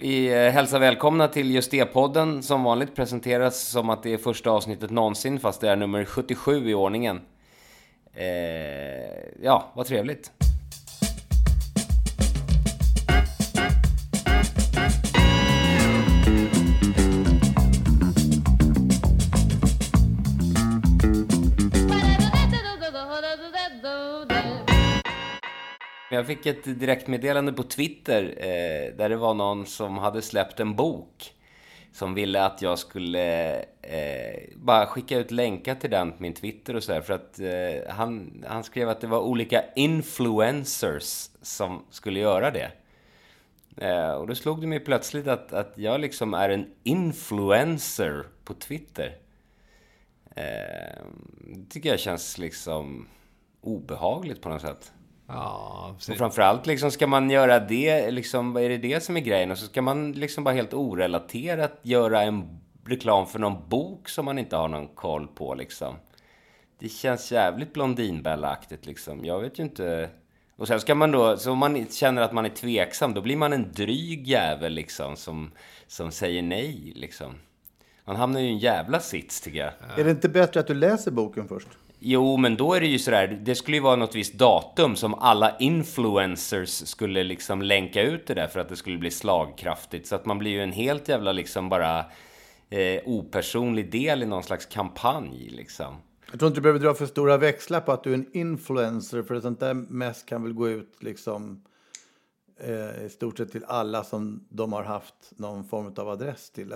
Vi eh, hälsar välkomna till just det-podden. Som vanligt presenteras som att det är första avsnittet någonsin, fast det är nummer 77 i ordningen. Eh, ja, vad trevligt. Jag fick ett direktmeddelande på Twitter eh, där det var någon som hade släppt en bok som ville att jag skulle eh, bara skicka ut länkar till den på min Twitter och sådär. För att eh, han, han skrev att det var olika influencers som skulle göra det. Eh, och då slog det mig plötsligt att, att jag liksom är en influencer på Twitter. Eh, det tycker jag känns liksom obehagligt på något sätt. Ja, och framförallt liksom ska man göra det, liksom, är det det som är grejen? Och så ska man liksom bara helt orelaterat göra en reklam för någon bok som man inte har någon koll på liksom. Det känns jävligt Blondinbella-aktigt liksom. Jag vet ju inte. Och sen ska man då, så om man känner att man är tveksam, då blir man en dryg jävel liksom som, som säger nej liksom. Man hamnar ju i en jävla sits tycker jag. Är det inte bättre att du läser boken först? Jo, men då är det ju sådär, det skulle ju vara något visst datum som alla influencers skulle liksom länka ut det där för att det skulle bli slagkraftigt. Så att man blir ju en helt jävla liksom bara eh, opersonlig del i någon slags kampanj liksom. Jag tror inte du behöver dra för stora växlar på att du är en influencer, för sånt där mest kan väl gå ut liksom eh, i stort sett till alla som de har haft någon form av adress till.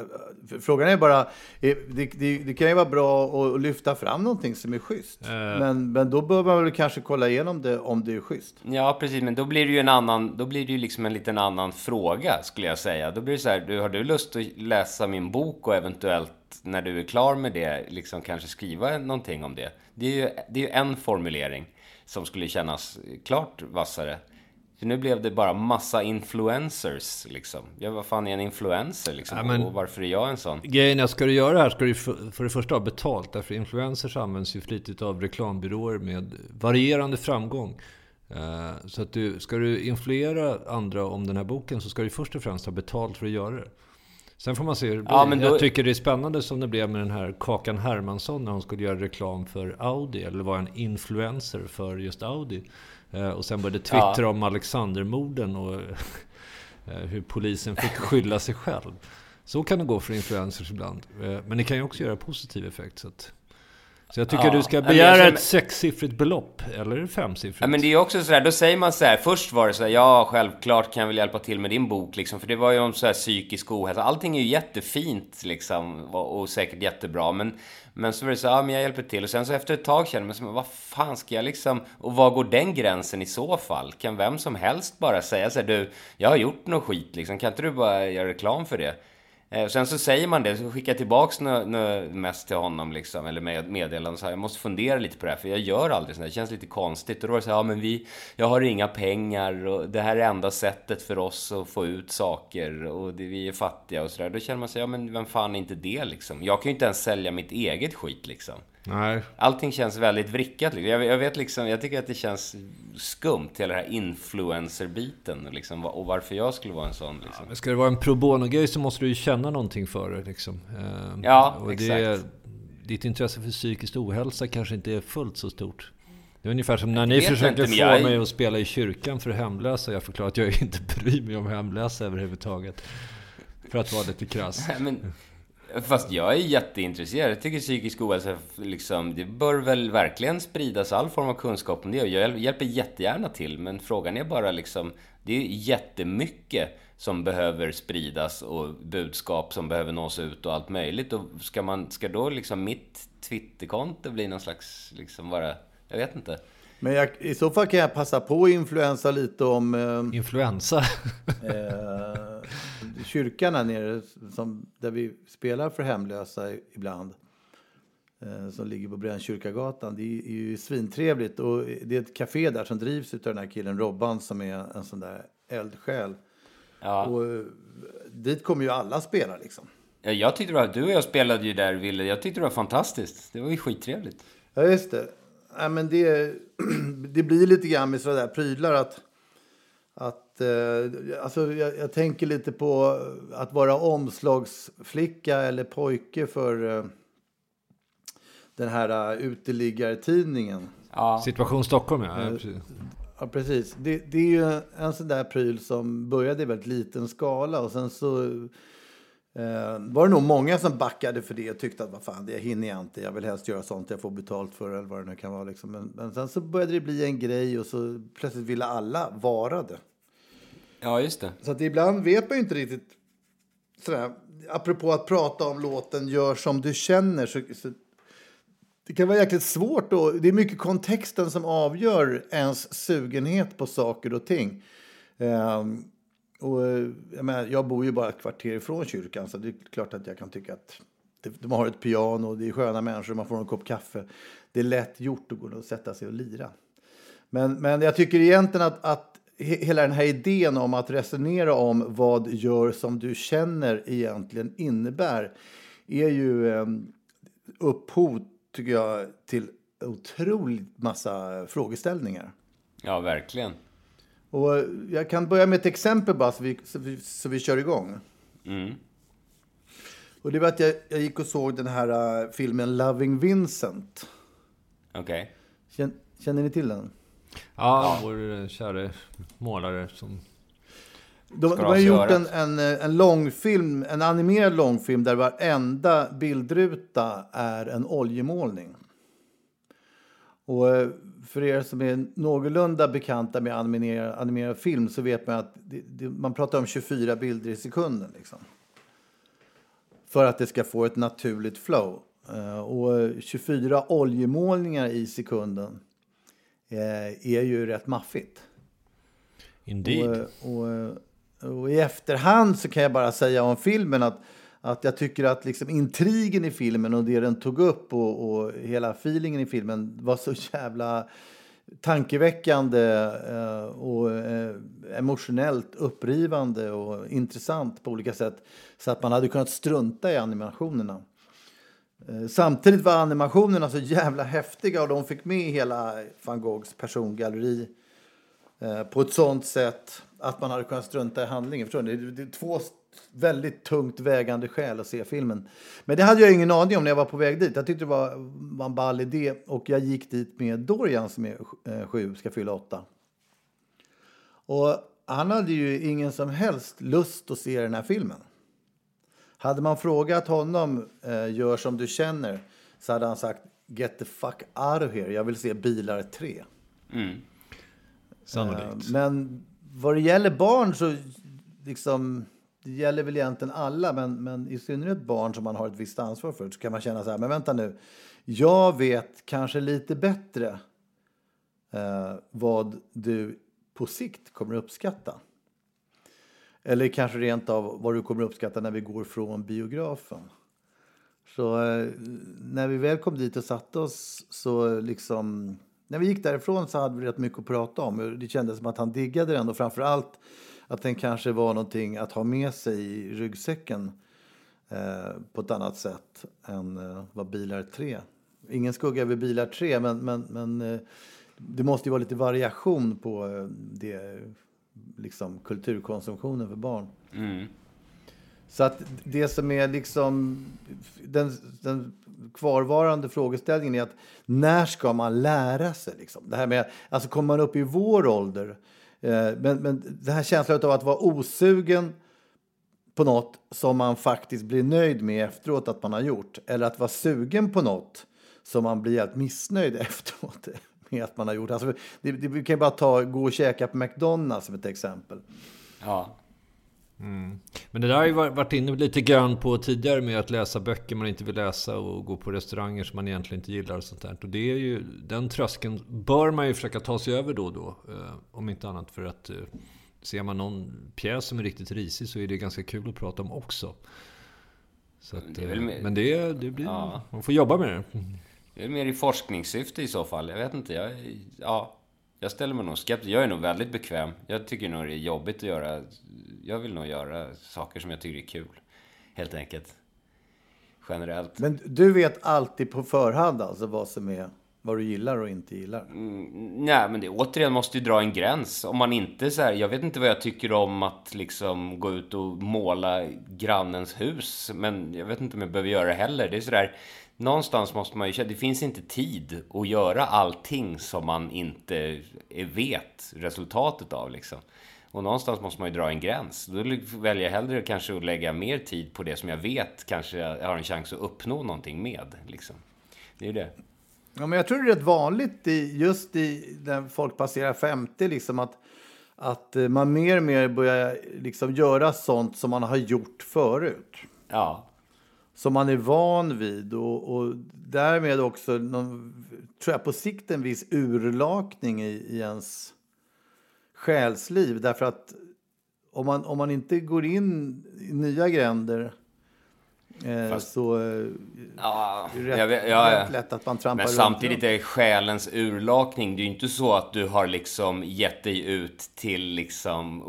Frågan är bara, det, det, det kan ju vara bra att lyfta fram någonting som är schysst. Uh. Men, men då bör man väl kanske kolla igenom det om det är schysst. Ja, precis, men då blir det ju en annan, då blir det ju liksom en liten annan fråga skulle jag säga. Då blir det så här, du, har du lust att läsa min bok och eventuellt när du är klar med det, liksom kanske skriva någonting om det. Det är ju, det är ju en formulering som skulle kännas klart vassare. För nu blev det bara massa influencers liksom. Ja, vad fan är en influencer liksom? Ja, men, och varför är jag en sån? Grejen är, ska du göra det här ska du för, för det första ha betalt. Därför influencers används ju flitigt av reklambyråer med varierande framgång. Uh, så att du, ska du influera andra om den här boken så ska du först och främst ha betalt för att göra det. Sen får man se ja, men då... Jag tycker det är spännande som det blev med den här Kakan Hermansson när hon skulle göra reklam för Audi. Eller var en influencer för just Audi. Eh, och sen började twittra ja. om Alexandermorden och eh, hur polisen fick skylla sig själv. Så kan det gå för influencers ibland. Eh, men det kan ju också göra positiv effekt. Så, att, så jag tycker ja. du ska begära känner... ett sexsiffrigt belopp, eller femsiffrigt. Ja, men det är också sådär, då säger man så här, först var det så här, ja självklart kan jag väl hjälpa till med din bok liksom, för det var ju om så här psykisk ohälsa. Allting är ju jättefint liksom, och, säkert jättebra, men men så var det så, ja men jag hjälper till. Och sen så efter ett tag kände jag mig vad fan ska jag liksom, och var går den gränsen i så fall? Kan vem som helst bara säga så här, du, jag har gjort något skit liksom, kan inte du bara göra reklam för det? Eh, sen så säger man det, så skickar jag tillbaks något, något mest till honom liksom, eller med meddelande så här, jag måste fundera lite på det här, för jag gör aldrig sånt det känns lite konstigt. Och då var det så här, ja men vi, jag har inga pengar och det här är enda sättet för oss att få ut saker och det, vi är fattiga och sådär. Då känner man sig, ja men vem fan är inte det liksom? Jag kan ju inte ens sälja mitt eget skit liksom. Nej. Allting känns väldigt vrickat. Liksom. Jag, jag, vet liksom, jag tycker att det känns skumt, hela den här influencer-biten. Liksom, och varför jag skulle vara en sån. Liksom. Ja, ska det vara en pro bono-grej så måste du ju känna någonting för det. Liksom. Ehm, ja, och exakt. ditt intresse för psykisk ohälsa kanske inte är fullt så stort. Det är ungefär som när ni försökte få jag- mig att spela i kyrkan för hemlösa. Jag förklarade att jag inte bryr mig om hemlösa överhuvudtaget. För att vara lite krass. Men, fast jag är jätteintresserad. Jag tycker psykisk ohälsa, liksom, det bör väl verkligen spridas all form av kunskap om det. Och jag hjälper jättegärna till, men frågan är bara liksom, det är jättemycket som behöver spridas och budskap som behöver nås ut och allt möjligt. Och ska, man, ska då liksom mitt Twitterkonto bli någon slags, liksom bara, jag vet inte. Men jag, i så fall kan jag passa på att influensa lite om eh, Influensa. eh, kyrkan här nere, som, där vi spelar för hemlösa ibland. Eh, som ligger på Brännkyrkagatan. Det är, ju svintrevligt. Och det är ett café där som drivs av den här killen Robban som är en sån där eldsjäl. Ja. Och eh, dit kommer ju alla spela liksom. Ja, Jag tyckte det var, du och jag spelade ju där, Ville. Jag tyckte det var fantastiskt. Det var ju skittrevligt. Ja, just det. Ja, men det, det blir lite grann med sådana där prylar att... att eh, alltså jag, jag tänker lite på att vara omslagsflicka eller pojke för eh, den här uh, uteliggartidningen. Ja. Situation Stockholm, ja. ja precis. Ja, precis. Det, det är ju en sån där pryl som började i väldigt liten skala och sen så eh, var det nog många som backade för det och tyckte att vad fan, det hinner jag inte. Jag vill helst göra sånt jag får betalt för eller vad det nu kan vara. Liksom. Men, men sen så började det bli en grej och så plötsligt ville alla vara det. ja, just det. Så att ibland vet man ju inte riktigt sådär, apropå att prata om låten Gör som du känner så, så det kan vara jäkligt svårt och det är mycket kontexten som avgör ens sugenhet på saker och ting. Ehm, och eh, jag, menar, jag bor ju bara ett kvarter ifrån kyrkan så det är klart att jag kan tycka att de har ett piano, det är sköna människor, man får en kopp kaffe. Det är lätt gjort att gå och sätta sig och lira. Men, men jag tycker egentligen att, att hela den här idén om att resonera om vad gör som du känner egentligen innebär är ju eh, upphov, tycker jag, till otroligt massa frågeställningar. Ja, verkligen. Och jag kan börja med ett exempel bara så vi, så vi, så vi kör igång. Mm. Och det var att jag, jag gick och såg den här eh, filmen Loving Vincent. Okej. Känner, känner ni till den? Ja, vår käre målare som... De, de har ha gjort en, en, eh, en långfilm, en animerad långfilm där varenda bildruta är en oljemålning. Och för er som är någorlunda bekanta med animerad, animerad film så vet man att det, det, man pratar om 24 bilder i sekunden. Liksom. För att det ska få ett naturligt flow. Eh, Och eh, 24 oljemålningar i sekunden eh, är ju rätt maffigt. Indeed. Och, och, och i efterhand så kan jag bara säga om filmen att, att jag tycker att liksom intrigen i filmen och det den tog upp och, och hela feelingen i filmen var så jävla tankeväckande eh, och eh, emotionellt upprivande och intressant på olika sätt. Så att man hade kunnat strunta i animationerna. Eh, Samtidigt var animationerna så jävla häftiga och de fick med hela van Goghs persongalleri eh, på ett sånt sätt att man hade kunnat strunta i handlingen. Förstår ni? Det, det är två väldigt tungt vägande skäl att se filmen. Men det hade jag ingen aning om när jag var på väg dit. Jag tyckte det var, var en ball idé och jag gick dit med Dorian som är eh, sju, ska fylla åtta. Och han hade ju ingen som helst lust att se den här filmen. Hade man frågat honom, eh, gör som du känner, så hade han sagt get the fuck out of here, jag vill se Bilar 3. Sannolikt. Eh, Men vad det gäller barn så liksom, det gäller väl egentligen alla, men, men i synnerhet barn som man har ett visst ansvar för, så kan man känna så här, men vänta nu, jag vet kanske lite bättre eh, vad du på sikt kommer att uppskatta. Eller kanske rent av vad du kommer att uppskatta när vi går från biografen. Så eh, när vi väl kom dit och satte oss så liksom... När vi gick därifrån så hade vi rätt mycket att prata om. Det kändes som att han diggade den och framförallt allt att den kanske var någonting att ha med sig i ryggsäcken eh, på ett annat sätt än eh, vad Bilar 3. Ingen skugga över Bilar 3 men, men, men eh, det måste ju vara lite variation på eh, det, liksom, kulturkonsumtionen för barn. Mm. Så att det som är liksom den, den kvarvarande frågeställningen är att när ska man lära sig? Liksom? Det här med, alltså kommer man upp i vår ålder, men, men det här känslan av att vara osugen på något som man faktiskt blir nöjd med efteråt att man har gjort, eller att vara sugen på något som man blir helt missnöjd efteråt med att man har gjort. Alltså, det, det, vi kan bara ta gå och käka på McDonalds som ett exempel. Ja. Mm. Men det där har ju varit inne lite grann på tidigare med att läsa böcker man inte vill läsa och gå på restauranger som man egentligen inte gillar och sånt där. Och det är ju, den tröskeln bör man ju försöka ta sig över då och då. Eh, om inte annat för att eh, ser man någon pjäs som är riktigt risig så är det ganska kul att prata om också. Så att, det mer, men det, det blir, ja. man får jobba med det. Det är mer i forskningssyfte i så fall. Jag vet inte. Jag, ja, jag ställer mig nog skeptisk. Jag är nog väldigt bekväm. Jag tycker nog det är jobbigt att göra. Jag vill nog göra saker som jag tycker är kul. Helt enkelt. Generellt. Men du vet alltid på förhand alltså vad som är vad du gillar och inte gillar? Mm, nej, men det återigen måste ju dra en gräns. Om man inte så här, jag vet inte vad jag tycker om att liksom gå ut och måla grannens hus. Men jag vet inte om jag behöver göra det heller. Det är sådär, någonstans måste man ju känna, det finns inte tid att göra allting som man inte vet resultatet av liksom. Och någonstans måste man ju dra en gräns. Då väljer jag hellre kanske att lägga mer tid på det som jag vet kanske jag har en chans att uppnå någonting med. Liksom. Det är ju det. Ja, men jag tror det är rätt vanligt i, just i, när folk passerar 50 liksom att, att eh, man mer och mer börjar liksom göra sånt som man har gjort förut. Ja. Som man är van vid och, och därmed också någon, tror jag på sikt en viss urlakning i, i ens själsliv. Därför att om man, om man inte går in i nya gränder Eh, Fast, så eh, ja, det är rätt, jag vet, ja, rätt lätt att man trampar Men samtidigt är själens urlakning, det är ju inte så att du har liksom gett dig ut till liksom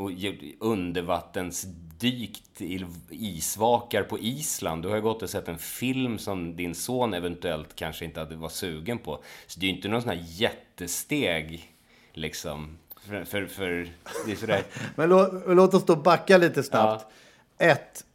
undervattensdykt i isvakar på Island. Du har ju gått och sett en film som din son eventuellt kanske inte hade var sugen på. Så det är ju inte någon sån här jättesteg liksom. För, för, för det är sådär. Men låt, låt oss då backa lite snabbt. Ja. Ett,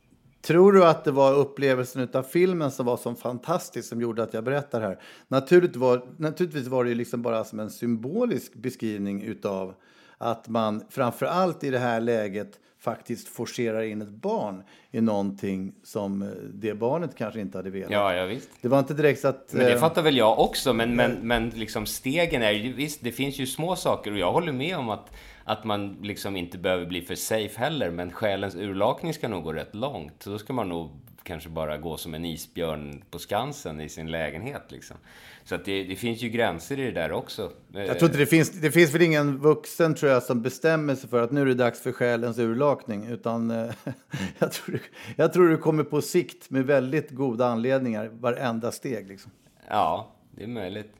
Tror du att det var upplevelsen av filmen som var så fantastisk som gjorde att jag berättar här? Naturligt var, naturligtvis var det liksom bara som en symbolisk beskrivning utav att man framför allt i det här läget faktiskt forcerar in ett barn i någonting som eh, det barnet kanske inte hade velat. Ja, ja visst. Det var inte direkt att... Men det eh, fattar väl jag också, men, men, men liksom stegen är ju... Visst, det finns ju små saker och jag håller med om att att man liksom inte behöver bli för safe heller, men själens urlakning ska nog gå rätt långt. Så då ska man nog kanske bara gå som en isbjörn på Skansen i sin lägenhet. Liksom. Så att det, det, finns ju gränser i det där också. Jag tror inte det finns, det finns väl ingen vuxen tror jag som bestämmer sig för att nu är det dags för själens urlakning. Utan eh, jag, tror, jag tror det kommer på sikt med väldigt goda anledningar varenda steg. Liksom. Ja, det är möjligt.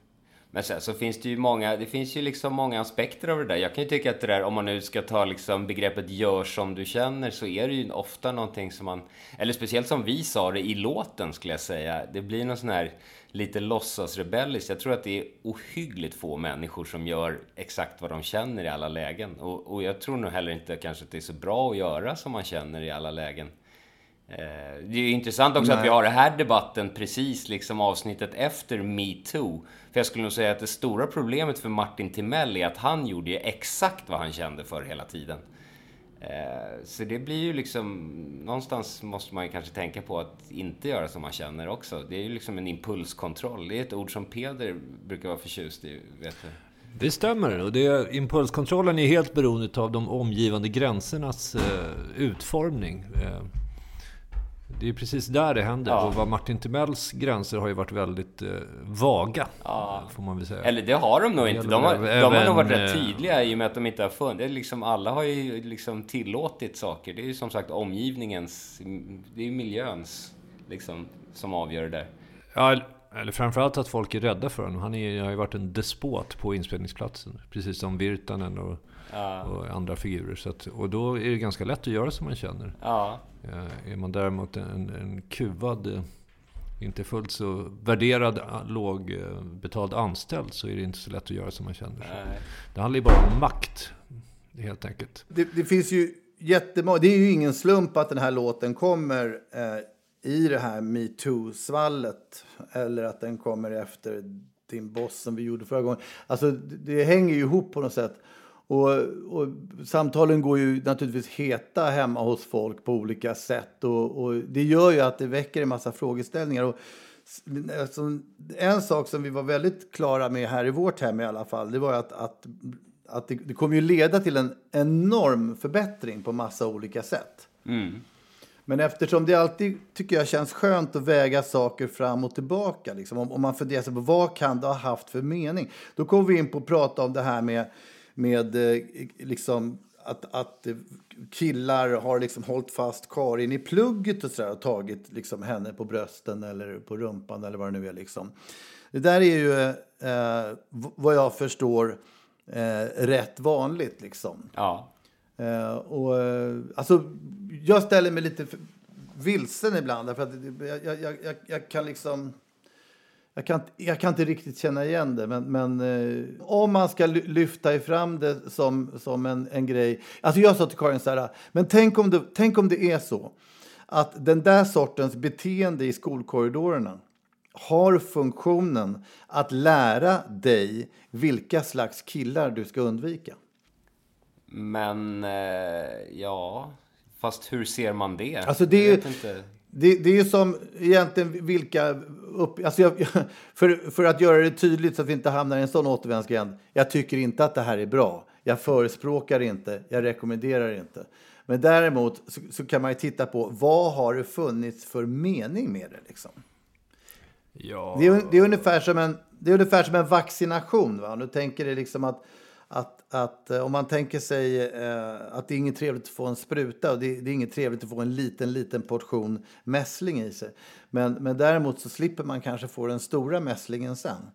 Men sen så finns det ju många, det finns ju liksom många aspekter av det där. Jag kan ju tycka att det där, om man nu ska ta liksom begreppet gör som du känner, så är det ju ofta någonting som man, eller speciellt som vi sa det i låten skulle jag säga, det blir någon sån här lite låtsasrebelliskt. Jag tror att det är ohyggligt få människor som gör exakt vad de känner i alla lägen. Och, och jag tror nog heller inte kanske att det är så bra att göra som man känner i alla lägen. Eh, det är intressant också Nej. att vi har den här debatten precis liksom avsnittet efter metoo. För jag skulle nog säga att det stora problemet för Martin Timell är att han gjorde ju exakt vad han kände för hela tiden. Eh, så det blir ju liksom, någonstans måste man ju kanske tänka på att inte göra som man känner också. Det är ju liksom en impulskontroll. Det är ett ord som Peder brukar vara förtjust i, vet du. Det stämmer. Och det, impulskontrollen är helt beroende av de omgivande gränsernas eh, utformning. Eh, det är precis där det händer. Ja. Och vad Martin Timells gränser har ju varit väldigt eh, vaga. Ja. Får man väl säga. Eller det har de nog inte. De har, även, de har nog varit rätt eh, tydliga i och med att de inte har funnit. Det är liksom, alla har ju liksom tillåtit saker. Det är ju som sagt omgivningens, det är ju miljöns liksom, som avgör det där. Ja, eller framförallt att folk är rädda för honom. Han är, har ju varit en despot på inspelningsplatsen. Precis som Virtanen och, ja. och andra figurer. Att, och då är det ganska lätt att göra som man känner. Ja. Är man däremot en, en kuvad, inte fullt så värderad, lågbetald anställd så är det inte så lätt att göra som man känner. sig. Det handlar ju bara om makt, helt enkelt. Det, det finns ju jättemånga, det är ju ingen slump att den här låten kommer eh, i det här metoo-svallet. Eller att den kommer efter din boss som vi gjorde förra gången. Alltså det, det hänger ju ihop på något sätt. Och, och, samtalen går ju naturligtvis heta hemma hos folk på olika sätt. Och, och det gör ju att det väcker en massa frågeställningar. Och, alltså, en sak som vi var väldigt klara med här i vårt hem i alla fall, det var att, att, att det, det kommer ju leda till en enorm förbättring på massa olika sätt. Mm. Men eftersom det alltid tycker jag känns skönt att väga saker fram och tillbaka, liksom, om, om man funderar sig på vad kan det ha haft för mening, då kommer vi in på att prata om det här med med eh, liksom att, att killar har liksom hållit fast Karin i plugget och, så där, och tagit liksom henne på brösten eller på rumpan eller vad det nu är. Liksom. Det där är ju, eh, vad jag förstår, eh, rätt vanligt. Liksom. Ja. Eh, och, eh, alltså, jag ställer mig lite vilsen ibland. För att jag, jag, jag, jag kan liksom jag kan, jag kan inte riktigt känna igen det, men, men eh, om man ska lyfta fram det som, som en, en grej. Alltså jag sa till Karin så här, men tänk om, det, tänk om det är så att den där sortens beteende i skolkorridorerna har funktionen att lära dig vilka slags killar du ska undvika. Men, eh, ja... Fast hur ser man det? Alltså det är, det, det är ju som egentligen vilka... Upp, alltså jag, för, för att göra det tydligt så att vi inte hamnar i en sån återvändsgränd. Jag tycker inte att det här är bra. Jag förespråkar inte, jag rekommenderar inte. Men däremot så, så kan man ju titta på vad har det funnits för mening med det. Liksom. Ja. Det, är, det, är ungefär som en, det är ungefär som en vaccination. Va? Du tänker dig liksom att att, att eh, om man tänker sig eh, att det är inget trevligt att få en spruta och det, det, är inget trevligt att få en liten, liten portion mässling i sig. Men, men däremot så slipper man kanske få den stora mässlingen sen.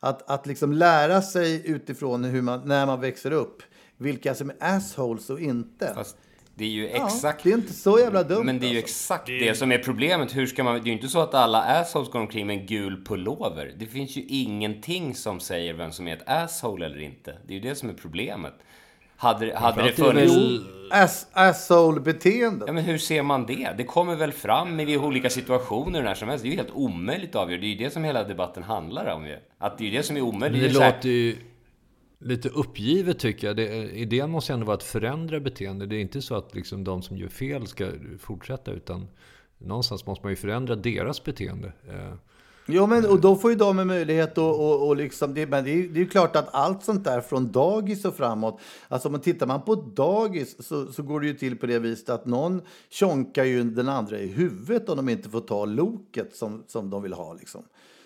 Att, att liksom lära sig utifrån hur man, när man växer upp vilka som är assholes och inte. Fast det är ju exakt... Ja, det är inte så jävla dumt. Men det är ju alltså. exakt det, det som är problemet. Hur ska man... Det är ju inte så att alla assholes går omkring med en gul pullover. Det finns ju ingenting som säger vem som är ett asshole eller inte. Det är ju det som är problemet. Hade, hade det funnits... Ass, asshole-beteende. Ja, men hur ser man det? Det kommer väl fram i olika situationer när som helst. Det är ju helt omöjligt att avgöra. Det är ju det som hela debatten handlar om ju. Att det är ju det som är omöjligt. Det, det låter ju lite uppgivet tycker jag. Det, idén måste ändå vara att förändra beteende. Det är inte så att liksom de som gör fel ska fortsätta utan någonstans måste man ju förändra deras beteende. Eh, jo, men och då får ju de en möjlighet att och, och liksom, det, men det är, det är klart att allt sånt där från dagis och framåt, alltså om man tittar man på dagis så, så går det ju till på det viset att någon tjonkar ju den andra i huvudet om de inte får ta loket som, som de vill ha liksom.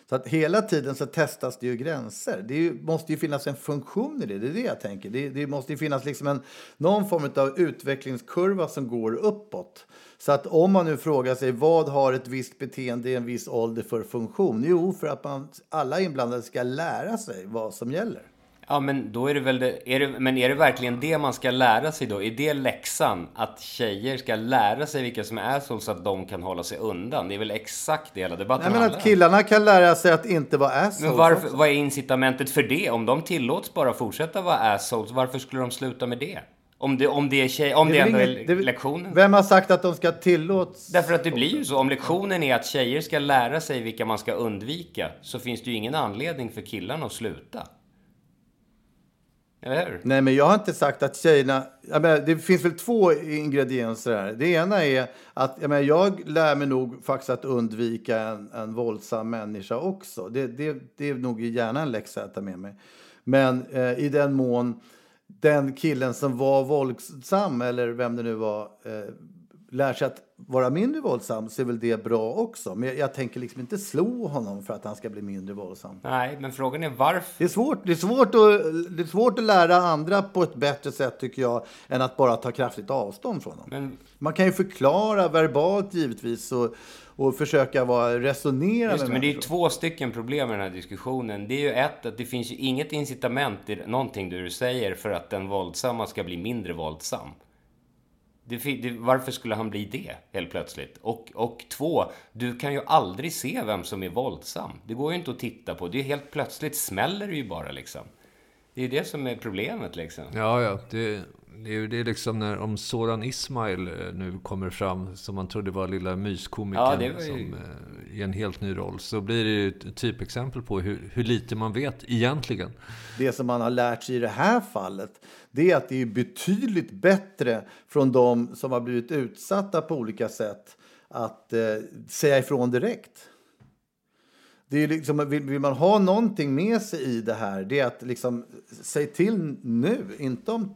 Så att hela tiden så testas det ju gränser. Det ju, måste ju finnas en funktion i det. Det är det jag tänker. Det, det måste ju finnas liksom en, någon form av utvecklingskurva som går uppåt. Så att om man nu frågar sig vad har ett visst beteende i en viss ålder för funktion? Jo, för att man, alla inblandade ska lära sig vad som gäller. Ja, men då är det väl det, är det, men är det verkligen det man ska lära sig då? Är det läxan? Att tjejer ska lära sig vilka som är assholes så att de kan hålla sig undan? Det är väl exakt det hela debatten Nej, men att killarna kan lära sig att inte vara assholes. Men varför, vad är incitamentet för det? Om de tillåts bara fortsätta vara assholes, varför skulle de sluta med det? Om det, om det är tjej, om det, det ändå inget, är lektionen. Vem har sagt att de ska tillåts? Därför att det blir ju så. Om lektionen är att tjejer ska lära sig vilka man ska undvika så finns det ju ingen anledning för killarna att sluta. Eller hur? Nej, men jag har inte sagt att tjejerna... Jag menar, det finns väl två ingredienser här. Det ena är att jag, menar, jag lär mig nog faktiskt att undvika en, en våldsam människa också. Det, det, det är nog gärna en läxa att ta med mig. Men eh, i den mån den killen som var våldsam, eller vem det nu var, eh, lär sig att vara mindre våldsam så är väl det bra också. Men jag, jag, tänker liksom inte slå honom för att han ska bli mindre våldsam. Nej, men frågan är varför. Det är svårt, det är svårt, att, det är svårt att lära andra på ett bättre sätt tycker jag än att bara ta kraftigt avstånd från dem. Men... Man kan ju förklara verbalt givetvis och, och försöka vara, resonera Just det, med Men det är två stycken problem med den här diskussionen. Det är ju ett, att det finns ju inget incitament i någonting du säger för att den våldsamma ska bli mindre våldsam. Det, det, varför skulle han bli det helt plötsligt? Och, och två, du kan ju aldrig se vem som är våldsam. Det går ju inte att titta på. Det är helt plötsligt smäller det ju bara liksom. Det är det som är problemet liksom. Ja, ja. Det, Det är, det är liksom när, om Soran Ismail eh, nu kommer fram, som man trodde var lilla myskomikern Ja, det var ju- som, eh, i en helt ny roll. Så blir det ju ett typexempel på hur, hur lite man vet egentligen. Det som man har lärt sig i det här fallet det är att det är betydligt bättre från de som har blivit utsatta på olika sätt att eh, säga ifrån direkt. Det är liksom, vill, vill man ha någonting med sig i det här, det är att liksom, säg till nu, inte om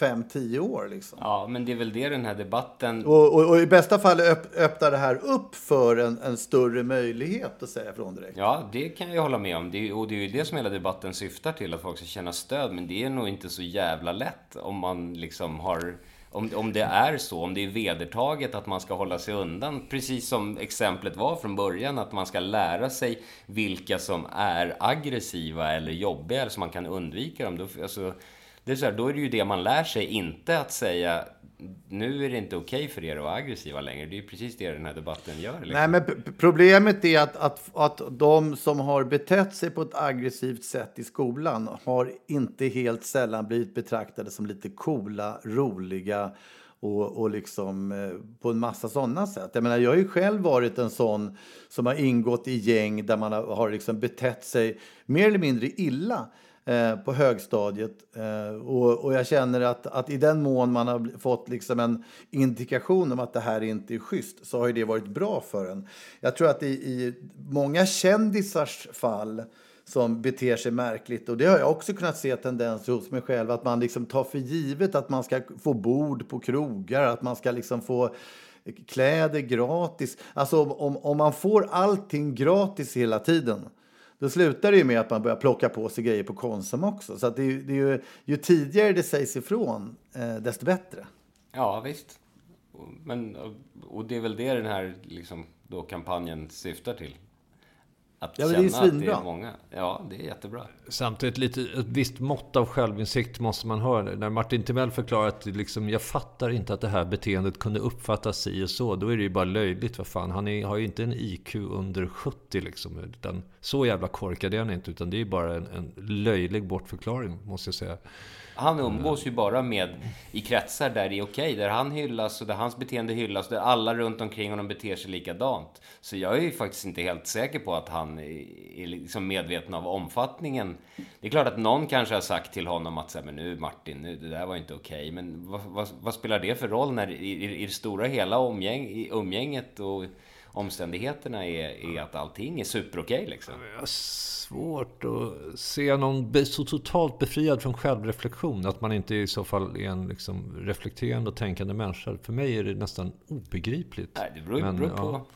fem, tio år. Liksom. Ja, men det är väl det den här debatten... Och, och, och i bästa fall öpp, öppnar det här upp för en, en större möjlighet att säga ifrån direkt. Ja, det kan jag hålla med om. Det och det är ju det som hela debatten syftar till, att folk ska känna stöd. Men det är nog inte så jävla lätt om man liksom har... Om, om det är så, om det är vedertaget att man ska hålla sig undan, precis som exemplet var från början, att man ska lära sig vilka som är aggressiva eller jobbiga, eller så man kan undvika dem. Då, alltså, det är så här, då är det ju det man lär sig, inte att säga nu är det inte okej okay för er att vara aggressiva längre. Det är ju precis det den här debatten gör. Liksom. Nej, men problemet är att, att, att de som har betett sig på ett aggressivt sätt i skolan har inte helt sällan blivit betraktade som lite coola, roliga och, och liksom eh, på en massa sådana sätt. Jag menar, jag har ju själv varit en sån som har ingått i gäng där man har, har liksom betett sig mer eller mindre illa eh, på högstadiet. Eh, och, och jag känner att, att i den mån man har fått liksom en indikation om att det här inte är schysst så har ju det varit bra för en. Jag tror att i, i många kändisars fall som beter sig märkligt. Och det har jag också kunnat se tendenser hos mig själv. Att man liksom tar för givet att man ska få bord på krogar. Att man ska liksom få kläder gratis. Alltså om, om, om man får allting gratis hela tiden. Då slutar det ju med att man börjar plocka på sig grejer på Konsum också. Så att det, är ju- det är ju, ju tidigare det sägs ifrån, eh, desto bättre. Ja, visst. Och- Men, och det är väl det den här liksom, då kampanjen syftar till. Att Ja, men det är känna att det är många. Ja, det är jättebra. Samtidigt lite, ett visst mått av självinsikt måste man ha. När Martin Timell förklarar att liksom, jag fattar inte att det här beteendet kunde uppfattas si och så. Då är det ju bara löjligt. Vad fan. Han är, har ju inte en IQ under 70 liksom. Utan, så jävla korkad är han inte. Utan det är ju bara en, en löjlig bortförklaring, måste jag säga. Han umgås ju bara med i kretsar där det är okej, där han hyllas och där hans beteende hyllas, där alla runt omkring honom beter sig likadant. Så jag är ju faktiskt inte helt säker på att han är är liksom medveten av omfattningen. Det är klart att någon kanske har sagt till honom att så här, men nu Martin, nu, det där var inte okej. Men vad, vad, vad spelar det för roll när i, i, det stora hela omgäng, i umgänget och omständigheterna är, är att allting är superokej liksom? Jag svårt att se någon så totalt befriad från självreflektion. Att man inte i så fall är en liksom reflekterande och tänkande människa. För mig är det nästan obegripligt. Nej, det beror, Men, beror på... ja.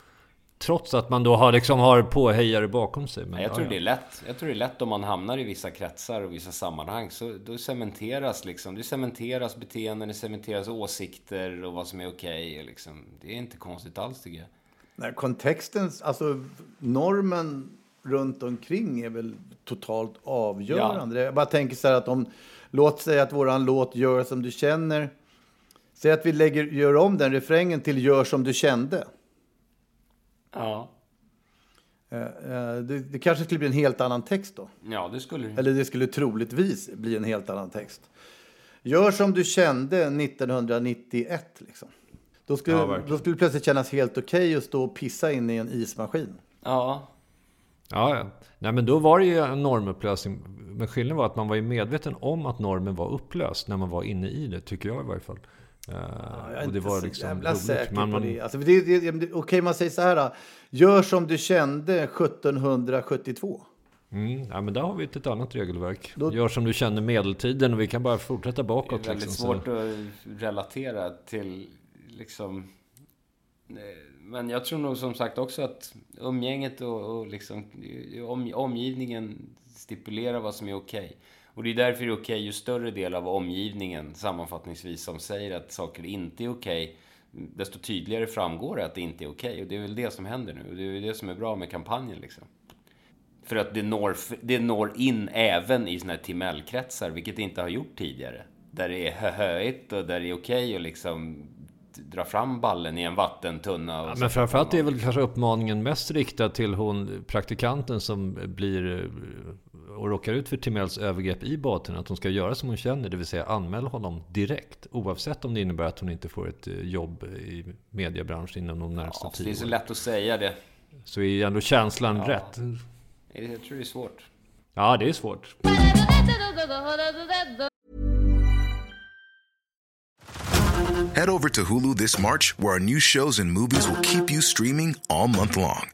Trots att man då har, liksom, har påhejare bakom sig. Men, Nej, jag ja, tror ja. det är lätt. Jag tror det är lätt om man hamnar i vissa kretsar och vissa sammanhang. Så då cementeras liksom, det cementeras beteenden, det cementeras åsikter och vad som är okej. och liksom. Det är inte konstigt alls tycker jag. Nej, kontexten, alltså normen runt omkring är väl totalt avgörande. Jag bara tänker så här att om, låt säga att våran låt Gör som du känner, säg att vi lägger, gör om den refrängen till Gör som du kände. Ja. Eh, eh, Det, det kanske skulle bli en helt annan text då. Ja, det skulle det. Eller det skulle troligtvis bli en helt annan text. Gör som du kände 1991 liksom. Då skulle, Ja, då skulle det plötsligt kännas helt okej att stå och pissa in i en ismaskin. Ja. Ja, ja. Nej, men då var det ju en normupplösning. Men skillnaden var att man var ju medveten om att normen var upplöst när man var inne i det, tycker jag i varje fall. Eh, Jag är och det inte var så liksom jävla roligt. säker på man, det. Alltså, det, det, det Okej, man säger så här. då. Gör som du kände 1772. mm, ja, men där har vi ett, ett annat regelverk. Då- Gör som du känner medeltiden och vi kan bara fortsätta Det bakåt. är väldigt liksom, svårt så. att relatera till liksom... eh, Men jag tror nog som sagt också att umgänget och, och liksom, om, omgivningen stipulerar vad som är okej. Och det är därför det är okej ju större del av omgivningen sammanfattningsvis som säger att saker inte är okej. Desto tydligare framgår det att det inte är okej. Och det är väl det som händer nu. Och det är det som är bra med kampanjen liksom. För att det når, det når in även i såna här Timell-kretsar, vilket det inte har gjort tidigare. Där det är höhöigt och där det är okej att liksom dra fram ballen i en vattentunna. Och Ja, men framförallt är väl kanske uppmaningen mest riktad till hon praktikanten som blir, och råkar ut för Timells övergrepp i båten, att hon ska göra som hon känner, det vill säga anmäla honom direkt. Oavsett om det innebär att hon inte får ett eh, jobb i mediebranschen inom de närmsta Ja, tio det är så lätt att säga det. Så är ändå känslan rätt. Jag tror det är svårt. Ja, det är svårt. Head over to Hulu this March, where our new shows and movies will keep you streaming all month long.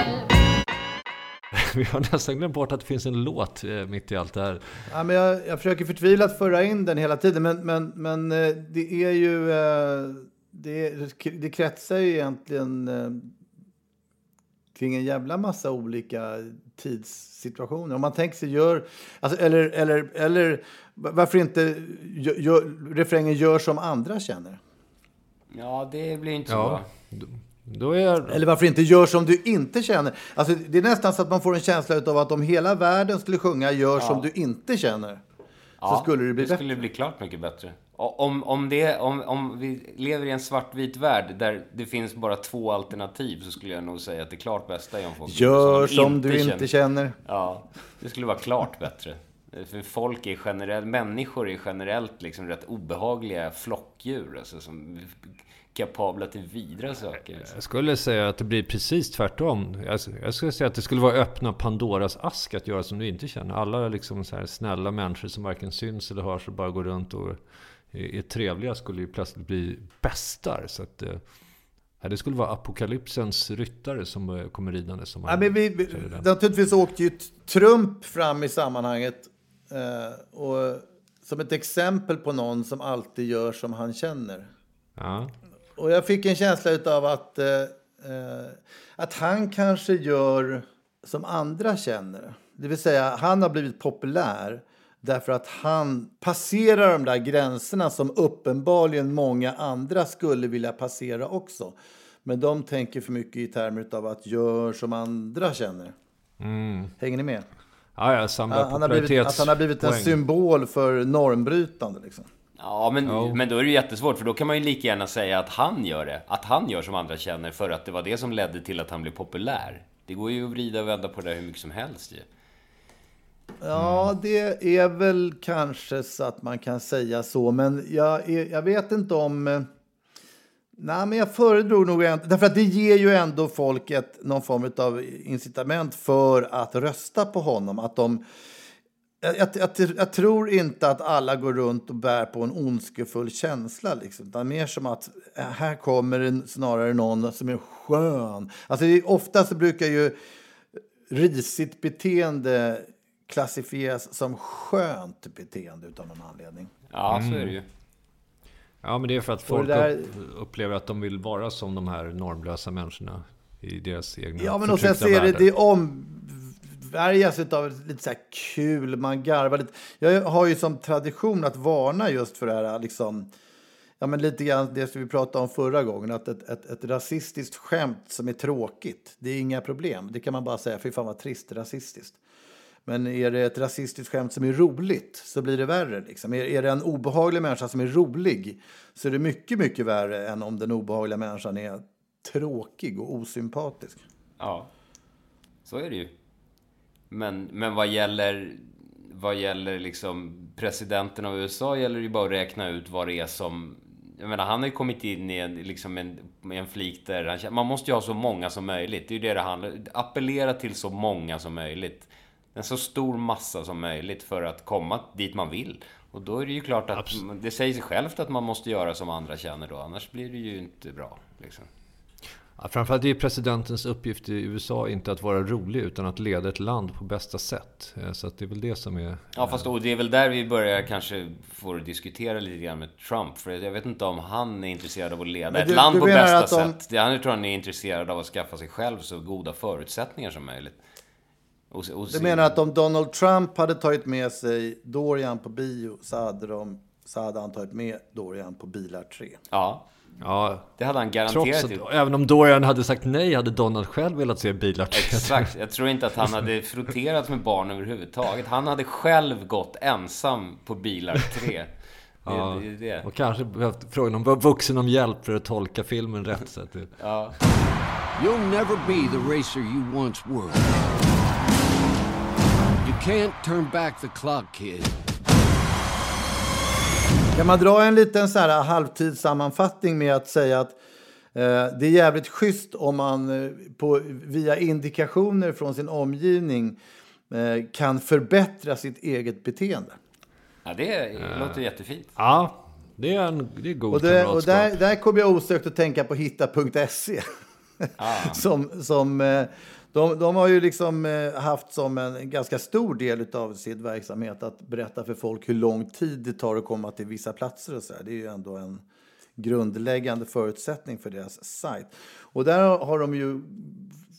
Vi har nästan glömt bort att det finns en låt eh, mitt i allt det här. Ja, men jag, jag försöker förtvivlat föra in den hela tiden, men, men, men eh, det är ju... eh, Det, det kretsar ju egentligen kring en jävla massa olika tidssituationer. Om man tänker sig, gör... Alltså, eller, eller, eller varför inte gör, gör, refrängen gör som andra känner? Ja, det blir inte så Ja, bra. Är... Eller varför inte gör som du inte känner? Alltså, det är nästan så att man får en känsla av att om hela världen skulle sjunga Gör som du inte känner, så skulle det bli det bättre. skulle bli klart mycket bättre. Om, om, det, om, om vi lever i en svartvit värld där det finns bara två alternativ så skulle jag nog säga att det klart bästa är om folk Gör de som du inte känner. Ja, det skulle vara klart bättre. För folk är generellt, människor är generellt liksom rätt obehagliga flockdjur, alltså som kapabla till vidra saker. Liksom. Jag skulle säga att det blir precis tvärtom. Jag, jag skulle säga att det skulle vara öppna Pandoras ask att göra som du inte känner. Alla liksom så här snälla människor som varken syns eller hörs och bara går runt och är, trevliga skulle ju plötsligt bli bästar. Så att, eh, ja, det skulle vara apokalypsens ryttare som eh, kommer ridande. Som Ja, men vi, vi, naturligtvis åkte ju Trump fram i sammanhanget. Eh, och som ett exempel på någon som alltid gör som han känner. ja. Och jag fick en känsla av att, eh, eh, att han kanske gör som andra känner. Det vill säga, han har blivit populär därför att han passerar de där gränserna som uppenbarligen många andra skulle vilja passera också. Men de tänker för mycket i termer av att gör som andra känner. Hänger ni med? Ja, jag samlar Han har blivit, att han har blivit en symbol för normbrytande. Liksom. Ja, men, men då är det jättesvårt, för då kan man ju lika gärna säga att han gör det. Att han gör som andra känner, för att det var det som ledde till att han blev populär. Det går ju att vrida och vända på det där hur mycket som helst ju. Ja, det är väl kanske så att man kan säga så, men jag, jag vet inte om... eh, Nej, men jag föredrog nog ändå... Därför att det ger ju ändå folk ett, någon form av incitament för att rösta på honom. Att de... Jag, jag, jag, tror inte att alla går runt och bär på en ondskefull känsla. Liksom. Utan mer som att eh, här kommer en, snarare någon som är skön. Alltså, det är, ofta så brukar ju risigt beteende klassifieras som skönt beteende utan någon anledning. Ja, så är det ju. Ja, men det är för att folk det där- upp, upplever att de vill vara som de här normlösa människorna i deras egna Ja, men och sen så är det, världar det av lite så här kul, man garvar lite. Jag har ju som tradition att varna just för det här, liksom, ja men lite grann det som vi pratade om förra gången, att ett, ett, ett rasistiskt skämt som är tråkigt, det är inga problem. Det kan man bara säga, fy fan vad trist, rasistiskt. Men är det ett rasistiskt skämt som är roligt så blir det värre. Liksom. Är, är det en obehaglig människa som är rolig så är det mycket, mycket värre än om den obehagliga människan är tråkig och osympatisk. Ja, så är det ju. Men, men vad gäller, vad gäller liksom presidenten av USA gäller det ju bara att räkna ut vad det är som... Jag menar, han har ju kommit in i en, liksom en, en flik där han, Man måste ju ha så många som möjligt. Det är ju det det handlar. Appellera till så många som möjligt. En så stor massa som möjligt för att komma dit man vill. Och då är det ju klart att Absolut. det säger sig självt att man måste göra som andra känner då. Annars blir det ju inte bra. Liksom. Ja, framförallt är presidentens uppgift i USA inte att vara rolig utan att leda ett land på bästa sätt. Eh, så det är väl det som är... Ja, fast och det är väl där vi börjar kanske få diskutera lite grann med Trump. För jag vet inte om han är intresserad av att leda du, ett land på bästa de... sätt. Han tror han är intresserad av att skaffa sig själv så goda förutsättningar som möjligt. Och, och du menar att om Donald Trump hade tagit med sig Dorian på bio så hade, de, så hade han tagit med Dorian på Bilar 3? Ja. Ja, det hade han garanterat Trots att, Även om Dorian hade sagt nej hade Donald själv velat se bilar. Exakt. Jag tror inte att han hade frotterat med barn överhuvudtaget. Han hade själv gått ensam på bilar 3. Det, ja, det, det. Och kanske behövt frågan om vuxen om hjälp för att tolka filmen rätt. Så att det... ja. You'll never be the racer you once were. You can't turn back the clock, kid. Kan man dra en liten så här halvtidssammanfattning med att säga att eh, det är jävligt schysst om man eh, på, via indikationer från sin omgivning eh, kan förbättra sitt eget beteende? Ja, det låter jättefint. Ja, det är, en, det är god och, det, och där, där kommer jag osökt att tänka på hitta.se. Ah. som, som, eh, de, de har ju liksom eh, haft som en ganska stor del av sin verksamhet att berätta för folk hur lång tid det tar att komma till vissa platser och så här. Det är ju ändå en grundläggande förutsättning för deras sajt. Och där har de ju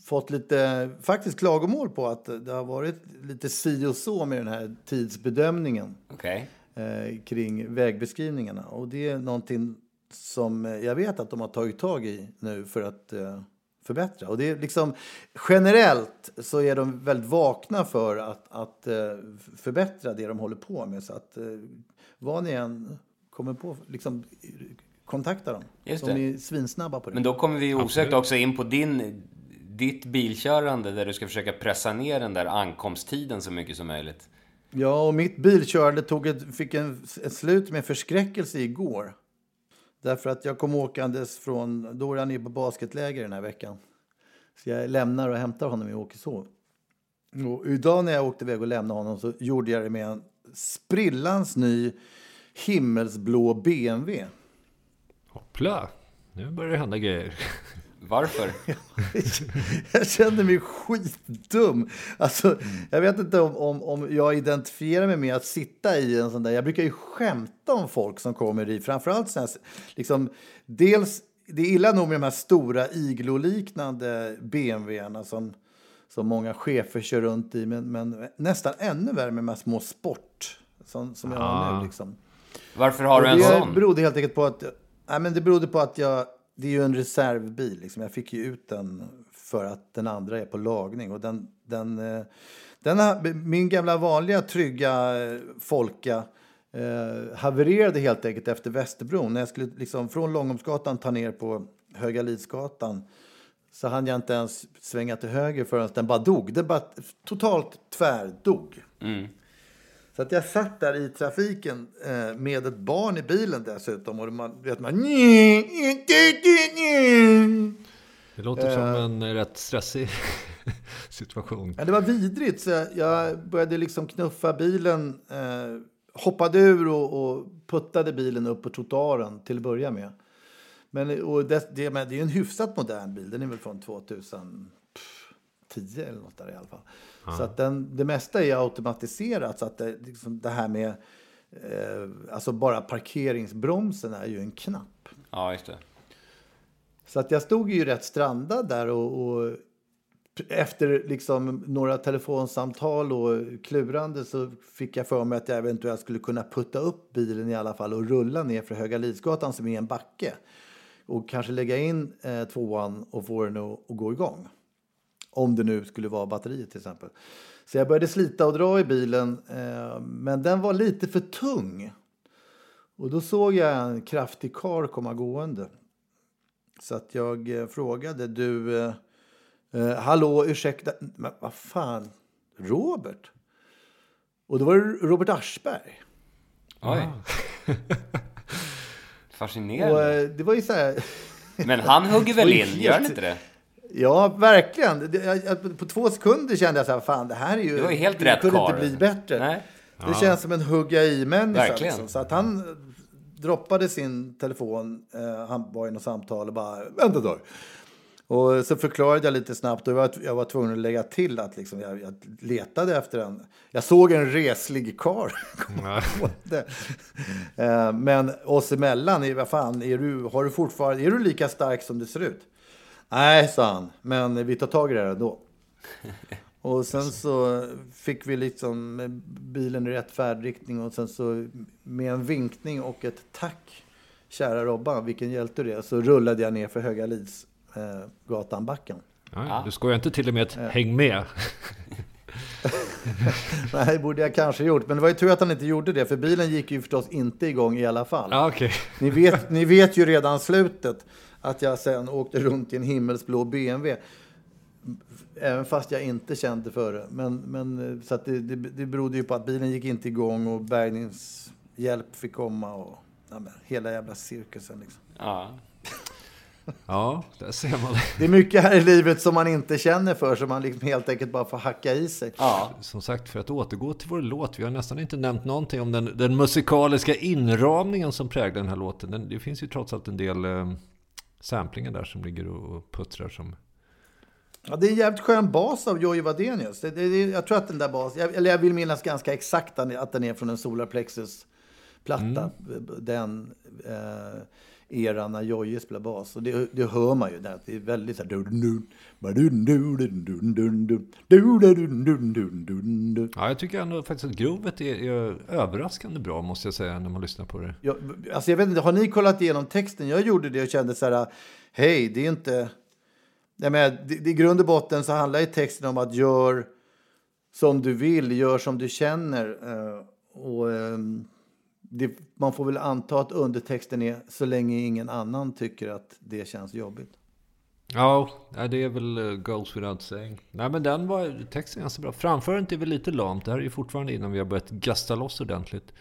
fått lite faktiskt klagomål på att det har varit lite si och så med den här tidsbedömningen okay. eh, kring vägbeskrivningarna. Och det är någonting som jag vet att de har tagit tag i nu för att eh, förbättra. Och det är liksom, generellt så är de väldigt vakna för att, att uh, förbättra det de håller på med. Så att uh, vad ni än kommer på, liksom, kontakta dem. Just de är svinsnabba på det. Men då kommer vi osökt också in på din, ditt bilkörande där du ska försöka pressa ner den där ankomsttiden så mycket som möjligt. Ja, och mitt bilkörande tog ett, fick en, ett slut med förskräckelse igår. Därför att jag kom åkandes från, då är han ju på basketläger den här veckan. Så jag lämnar och hämtar honom i Åkeshov. Och idag när jag åkte iväg och lämnade honom så gjorde jag det med en sprillans ny himmelsblå BMW. Hoppla, nu börjar det hända grejer. Varför? jag kände mig skitdum. Alltså, mm. Jag vet inte om, om, om jag identifierar mig med att sitta i en sån där... Jag brukar ju skämta om folk som kommer i, framförallt såna här, liksom, dels, det är illa nog med de här stora igloliknande BMWerna som, som många chefer kör runt i, men, men nästan ännu värre med de här små sport som, som jag har nu. Liksom. Varför har du en sån? Det berodde helt enkelt på att, nej, men det berodde på att jag det är ju en reservbil. Liksom. Jag fick ju ut den för att den andra är på lagning. Och den, den, eh, den min gamla vanliga trygga eh, Folka eh, havererade helt enkelt efter Västerbron. När jag skulle liksom från Långholmsgatan ta ner på Höga Lidsgatan så hann jag inte ens svänga till höger förrän den bara dog. Den bara totalt tvärdog. Mm. Så att jag satt där i trafiken eh, med ett barn i bilen dessutom. Och man vet man... Det låter uh, som eh. en rätt stressig situation. Ja, det var vidrigt. Så jag började liksom knuffa bilen. Eh, hoppade ur och, och, puttade bilen upp på trottoaren till att börja med. Men och det, det, det är en hyfsat modern bil. Den är väl från 2010 eller något där i alla fall. Så att den, det mesta är automatiserat. Så att det, liksom det här med eh, alltså bara parkeringsbromsen är ju en knapp. Ja, just det. Så att jag stod ju rätt strandad där och, och efter liksom några telefonsamtal och klurande så fick jag för mig att jag eventuellt skulle kunna putta upp bilen i alla fall och rulla ner för Höga Lidsgatan som är en backe. Och kanske lägga in eh, tvåan och få den att gå igång. Om det nu skulle vara batteriet till exempel. Så jag började slita och dra i bilen, eh, men den var lite för tung. Och då såg jag en kraftig kar komma gående. Så att jag eh, frågade, du, eh, eh, hallå, ursäkta, men vad fan, Robert? Och då var det Robert Aschberg. Oj. Och Fascinerande. eh, det var ju så här, Men han hugger väl in, gör han inte det? Ja verkligen. På två sekunder kände jag så här, fan det här är ju, Det var ju helt det rätt kunde inte bli bättre. Nej. Det känns som en hugga i-människa. Liksom. Så att han droppade sin telefon, eh, han var i något samtal och bara, vänta ett tag. Och så förklarade jag lite snabbt och jag var, jag var tvungen att lägga till att liksom, jag, jag letade efter en, jag såg en reslig karl. Eh, Men oss emellan, är- vad fan, är du, har du fortfarande, är du lika stark som det ser ut? Nej, sa han, men vi tar tag i det här ändå. Och sen så fick vi liksom bilen i rätt färdriktning och sen så med en vinkning och ett tack, kära Robban, vilken hjälte du är, så rullade jag ner för Höga Lids eh, gatan backen. Ja, Du skojar inte till och med ett häng med? Nej, det borde jag kanske gjort, men det var ju tur att han inte gjorde det, för bilen gick ju förstås inte igång i alla fall. Ja, okej. Ni, vet, ni vet ju redan slutet att jag sen åkte runt i en himmelsblå BMW. Även fast jag inte kände för det. Men, men, så att det, det, det berodde ju på att bilen gick inte igång och bärgningshjälp fick komma. Och, ja, men, hela jävla cirkusen liksom. Ja. Ja, där ser man. Det är mycket här i livet som man inte känner för, som man liksom helt enkelt bara får hacka i sig. ja. Som sagt, för att återgå till vår låt. Vi har nästan inte nämnt någonting om den, den musikaliska inramningen som präglar den här låten. Den, det finns ju trots allt en del eh, samplingar där som ligger och, puttrar som... Ja, det är en jävligt skön bas av Jojje Wadenius. Det, det, det, jag tror att den där basen, eller jag vill minnas ganska exakt att den är från en Solar Plexus-platta. Den eh, era när Jojje spelar bas. Och det, det hör man ju. Där, det är väldigt så här... Ja, jag tycker ändå faktiskt att grovet är, är, överraskande bra, måste jag säga, när man lyssnar på det. Ja, alltså jag vet inte, har ni kollat igenom texten? Jag gjorde det och kände så här, hej, det är inte... Jag menar, I grund och botten så handlar ju texten om att gör som du vill, gör som du känner. Och... Um det, man får väl anta att undertexten är så länge ingen annan tycker att det känns jobbigt. Ja, det är väl goals goes without saying. Nej, men den var, texten ganska bra. Framförandet är väl lite lamt. Det här är ju fortfarande innan vi har börjat gasta loss ordentligt.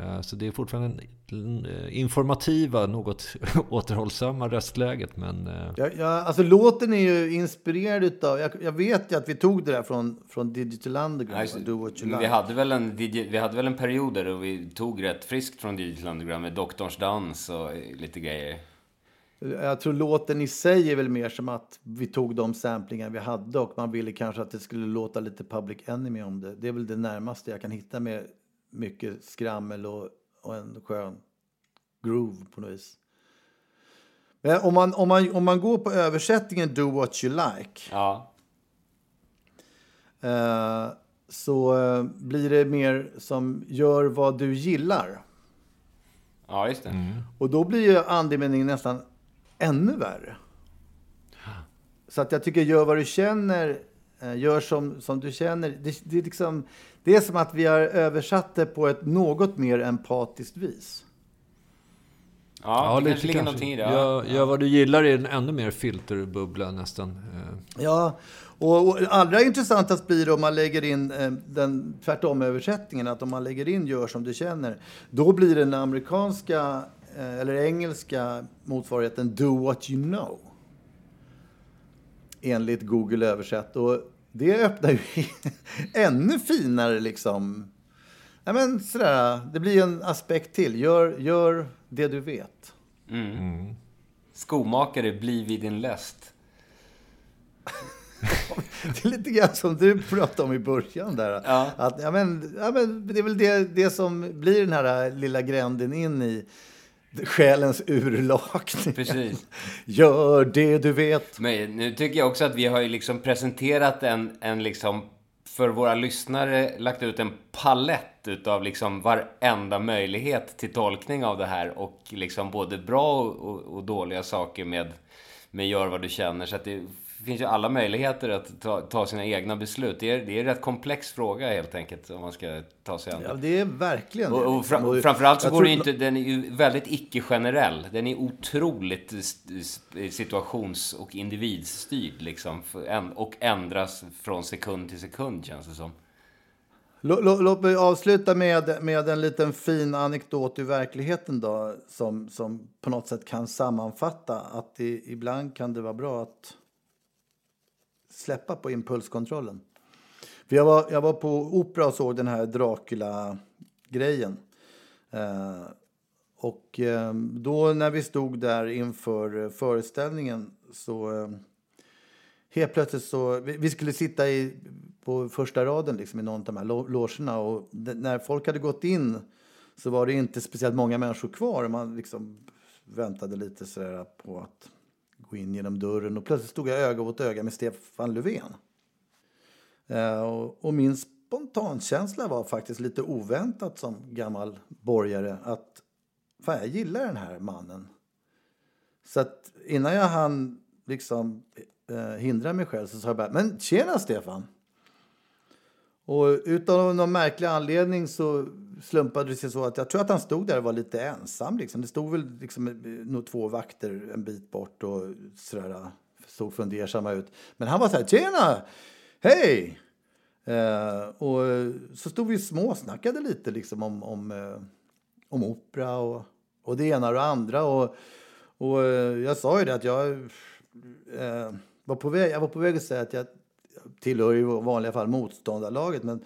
Eh, Så det är fortfarande eh, informativa, något återhållsamma röstläget. Men eh, Jag, jag, alltså låten är ju inspirerad av, jag, jag vet ju att vi tog det där från, från Digital Underground, Alltså, Do What You men vi, Like. hade väl en, vi hade väl en period där vi tog rätt friskt från Digital Underground med Doktorns dans och lite grejer. Jag tror låten i sig är väl mer som att vi tog de samplingar vi hade och man ville kanske att det skulle låta lite Public Enemy om det. Det är väl det närmaste jag kan hitta med mycket skrammel och, och en skön groove på något vis. Men om man, om, man, om man går på översättningen Do What You Like Ja, eh, så eh, blir det mer som Gör vad du gillar. ja just det. Och då blir ju andemeningen nästan ännu värre. Så att jag tycker gör vad du känner, gör som, som du känner. Det, det, är liksom, det är som att vi har översatt det på ett något mer empatiskt vis. Ja, det kanske ligger någonting i det. Ja. Gör, gör vad du gillar är en ännu mer filterbubbla nästan. Eh, Ja, och, och allra intressantast blir det om man lägger in eh, den tvärtom-översättningen, att om man lägger in gör som du känner, då blir den amerikanska eh, eller engelska motsvarigheten do what you know. Enligt Google översatt. Och det öppnar ju ännu finare liksom. Ja, men sådär, det blir en aspekt till. Gör, gör det du vet. Skomakare, bli vid din läst. Det är lite grann som du pratade om i början där. Ja. Att, ja, men, ja, men det är väl det, det som blir den här lilla gränden in i själens urlakning. Precis. Gör det du vet. Men nu tycker jag också att vi har ju liksom presenterat en, en liksom för våra lyssnare lagt ut en palett utav liksom varenda möjlighet till tolkning av det här och liksom både bra och, och, och dåliga saker med, med gör vad du känner. Så att det finns ju alla möjligheter att ta, ta sina egna beslut. Det är, det är en rätt komplex fråga helt enkelt, om man ska ta sig an Ja, det är verkligen och, och fram, framförallt så går det inte, den är ju väldigt icke-generell. Den är otroligt situations och individstyrd liksom. Och ändras från sekund till sekund känns det som. Lå- lå- Låt mig avsluta med, med en liten fin anekdot ur verkligheten då, som, som på något sätt kan sammanfatta att det, ibland kan det vara bra att släppa på impulskontrollen. För jag, var, jag var på opera och såg den här Dracula-grejen. Eh, och eh, då när vi stod där inför eh, föreställningen så eh, helt plötsligt så, vi, vi skulle sitta i, på första raden liksom, i någon av de här logerna och d- när folk hade gått in så var det inte speciellt många människor kvar. Man liksom väntade lite sådär på att gå in genom dörren och plötsligt stod jag öga mot öga med Stefan Löfven. Eh, och, och min spontankänsla var faktiskt lite oväntat som gammal borgare att fan, jag gillar den här mannen. Så att innan jag hann liksom eh, hindra mig själv så sa jag bara, men tjena Stefan! Och utan någon märklig anledning så slumpade det sig så att jag tror att han stod där och var lite ensam. Liksom. Det stod väl liksom, eh, nog två vakter en bit bort och sådär, eh, såg fundersamma ut. Men han var så här, tjena! Hej! Eh, och eh, så stod vi och småsnackade lite liksom om, om, eh, om opera och, och det ena och det andra. Och, och eh, jag sa ju det att jag eh, var på väg, jag var på väg att säga att jag tillhör i vanliga fall motståndarlaget. Men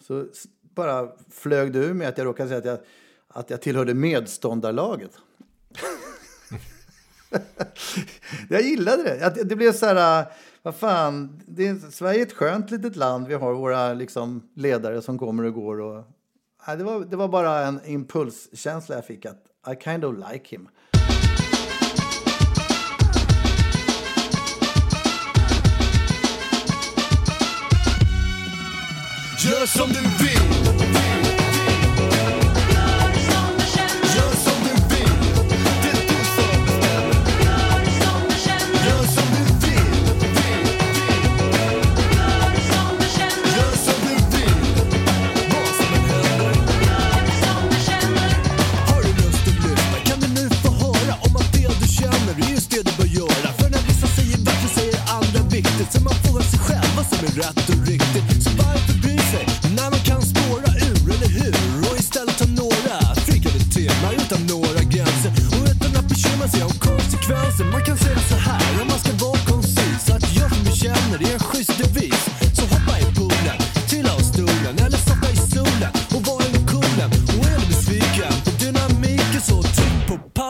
så bara flög det ur mig att jag råkade säga att jag, att jag tillhörde medståndarlaget. jag gillade det. Att Det blev så här, äh, vad fan, det är, Sverige är ett skönt litet land. Vi har våra liksom, ledare som kommer och går. Och, nej, det, var, det var bara en impulskänsla jag fick att I kind of like him. Gör som du vill. Yeah.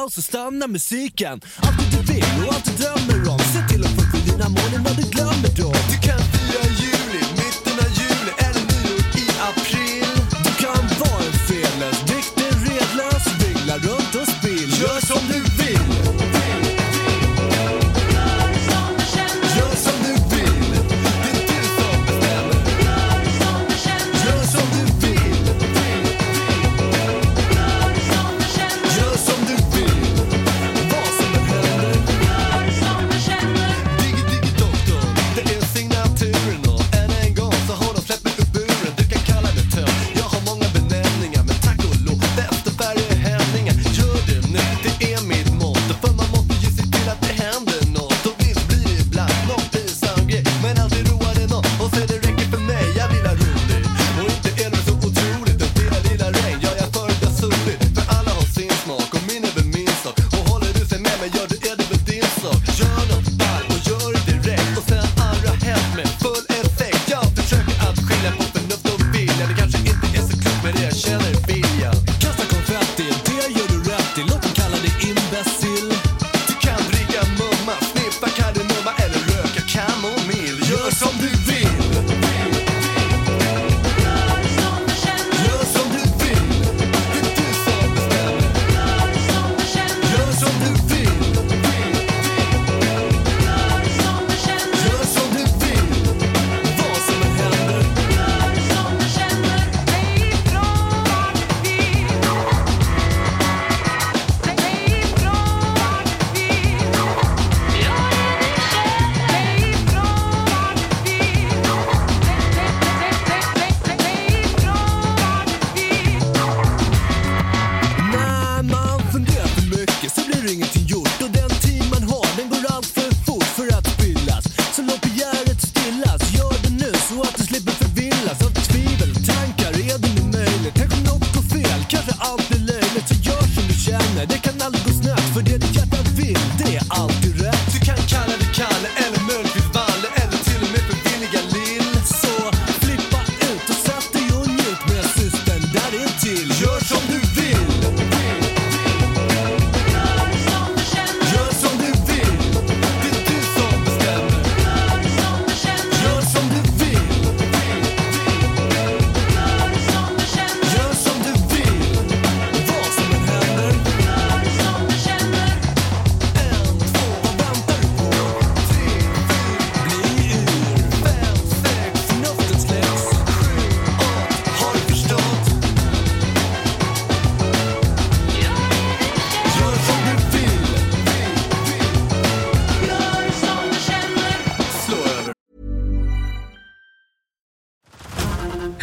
Paus så stanna musiken. Allt det du vill och allt du drömmer om. Se till att få dina mål innan du glömmer dem. Du kan fira jul.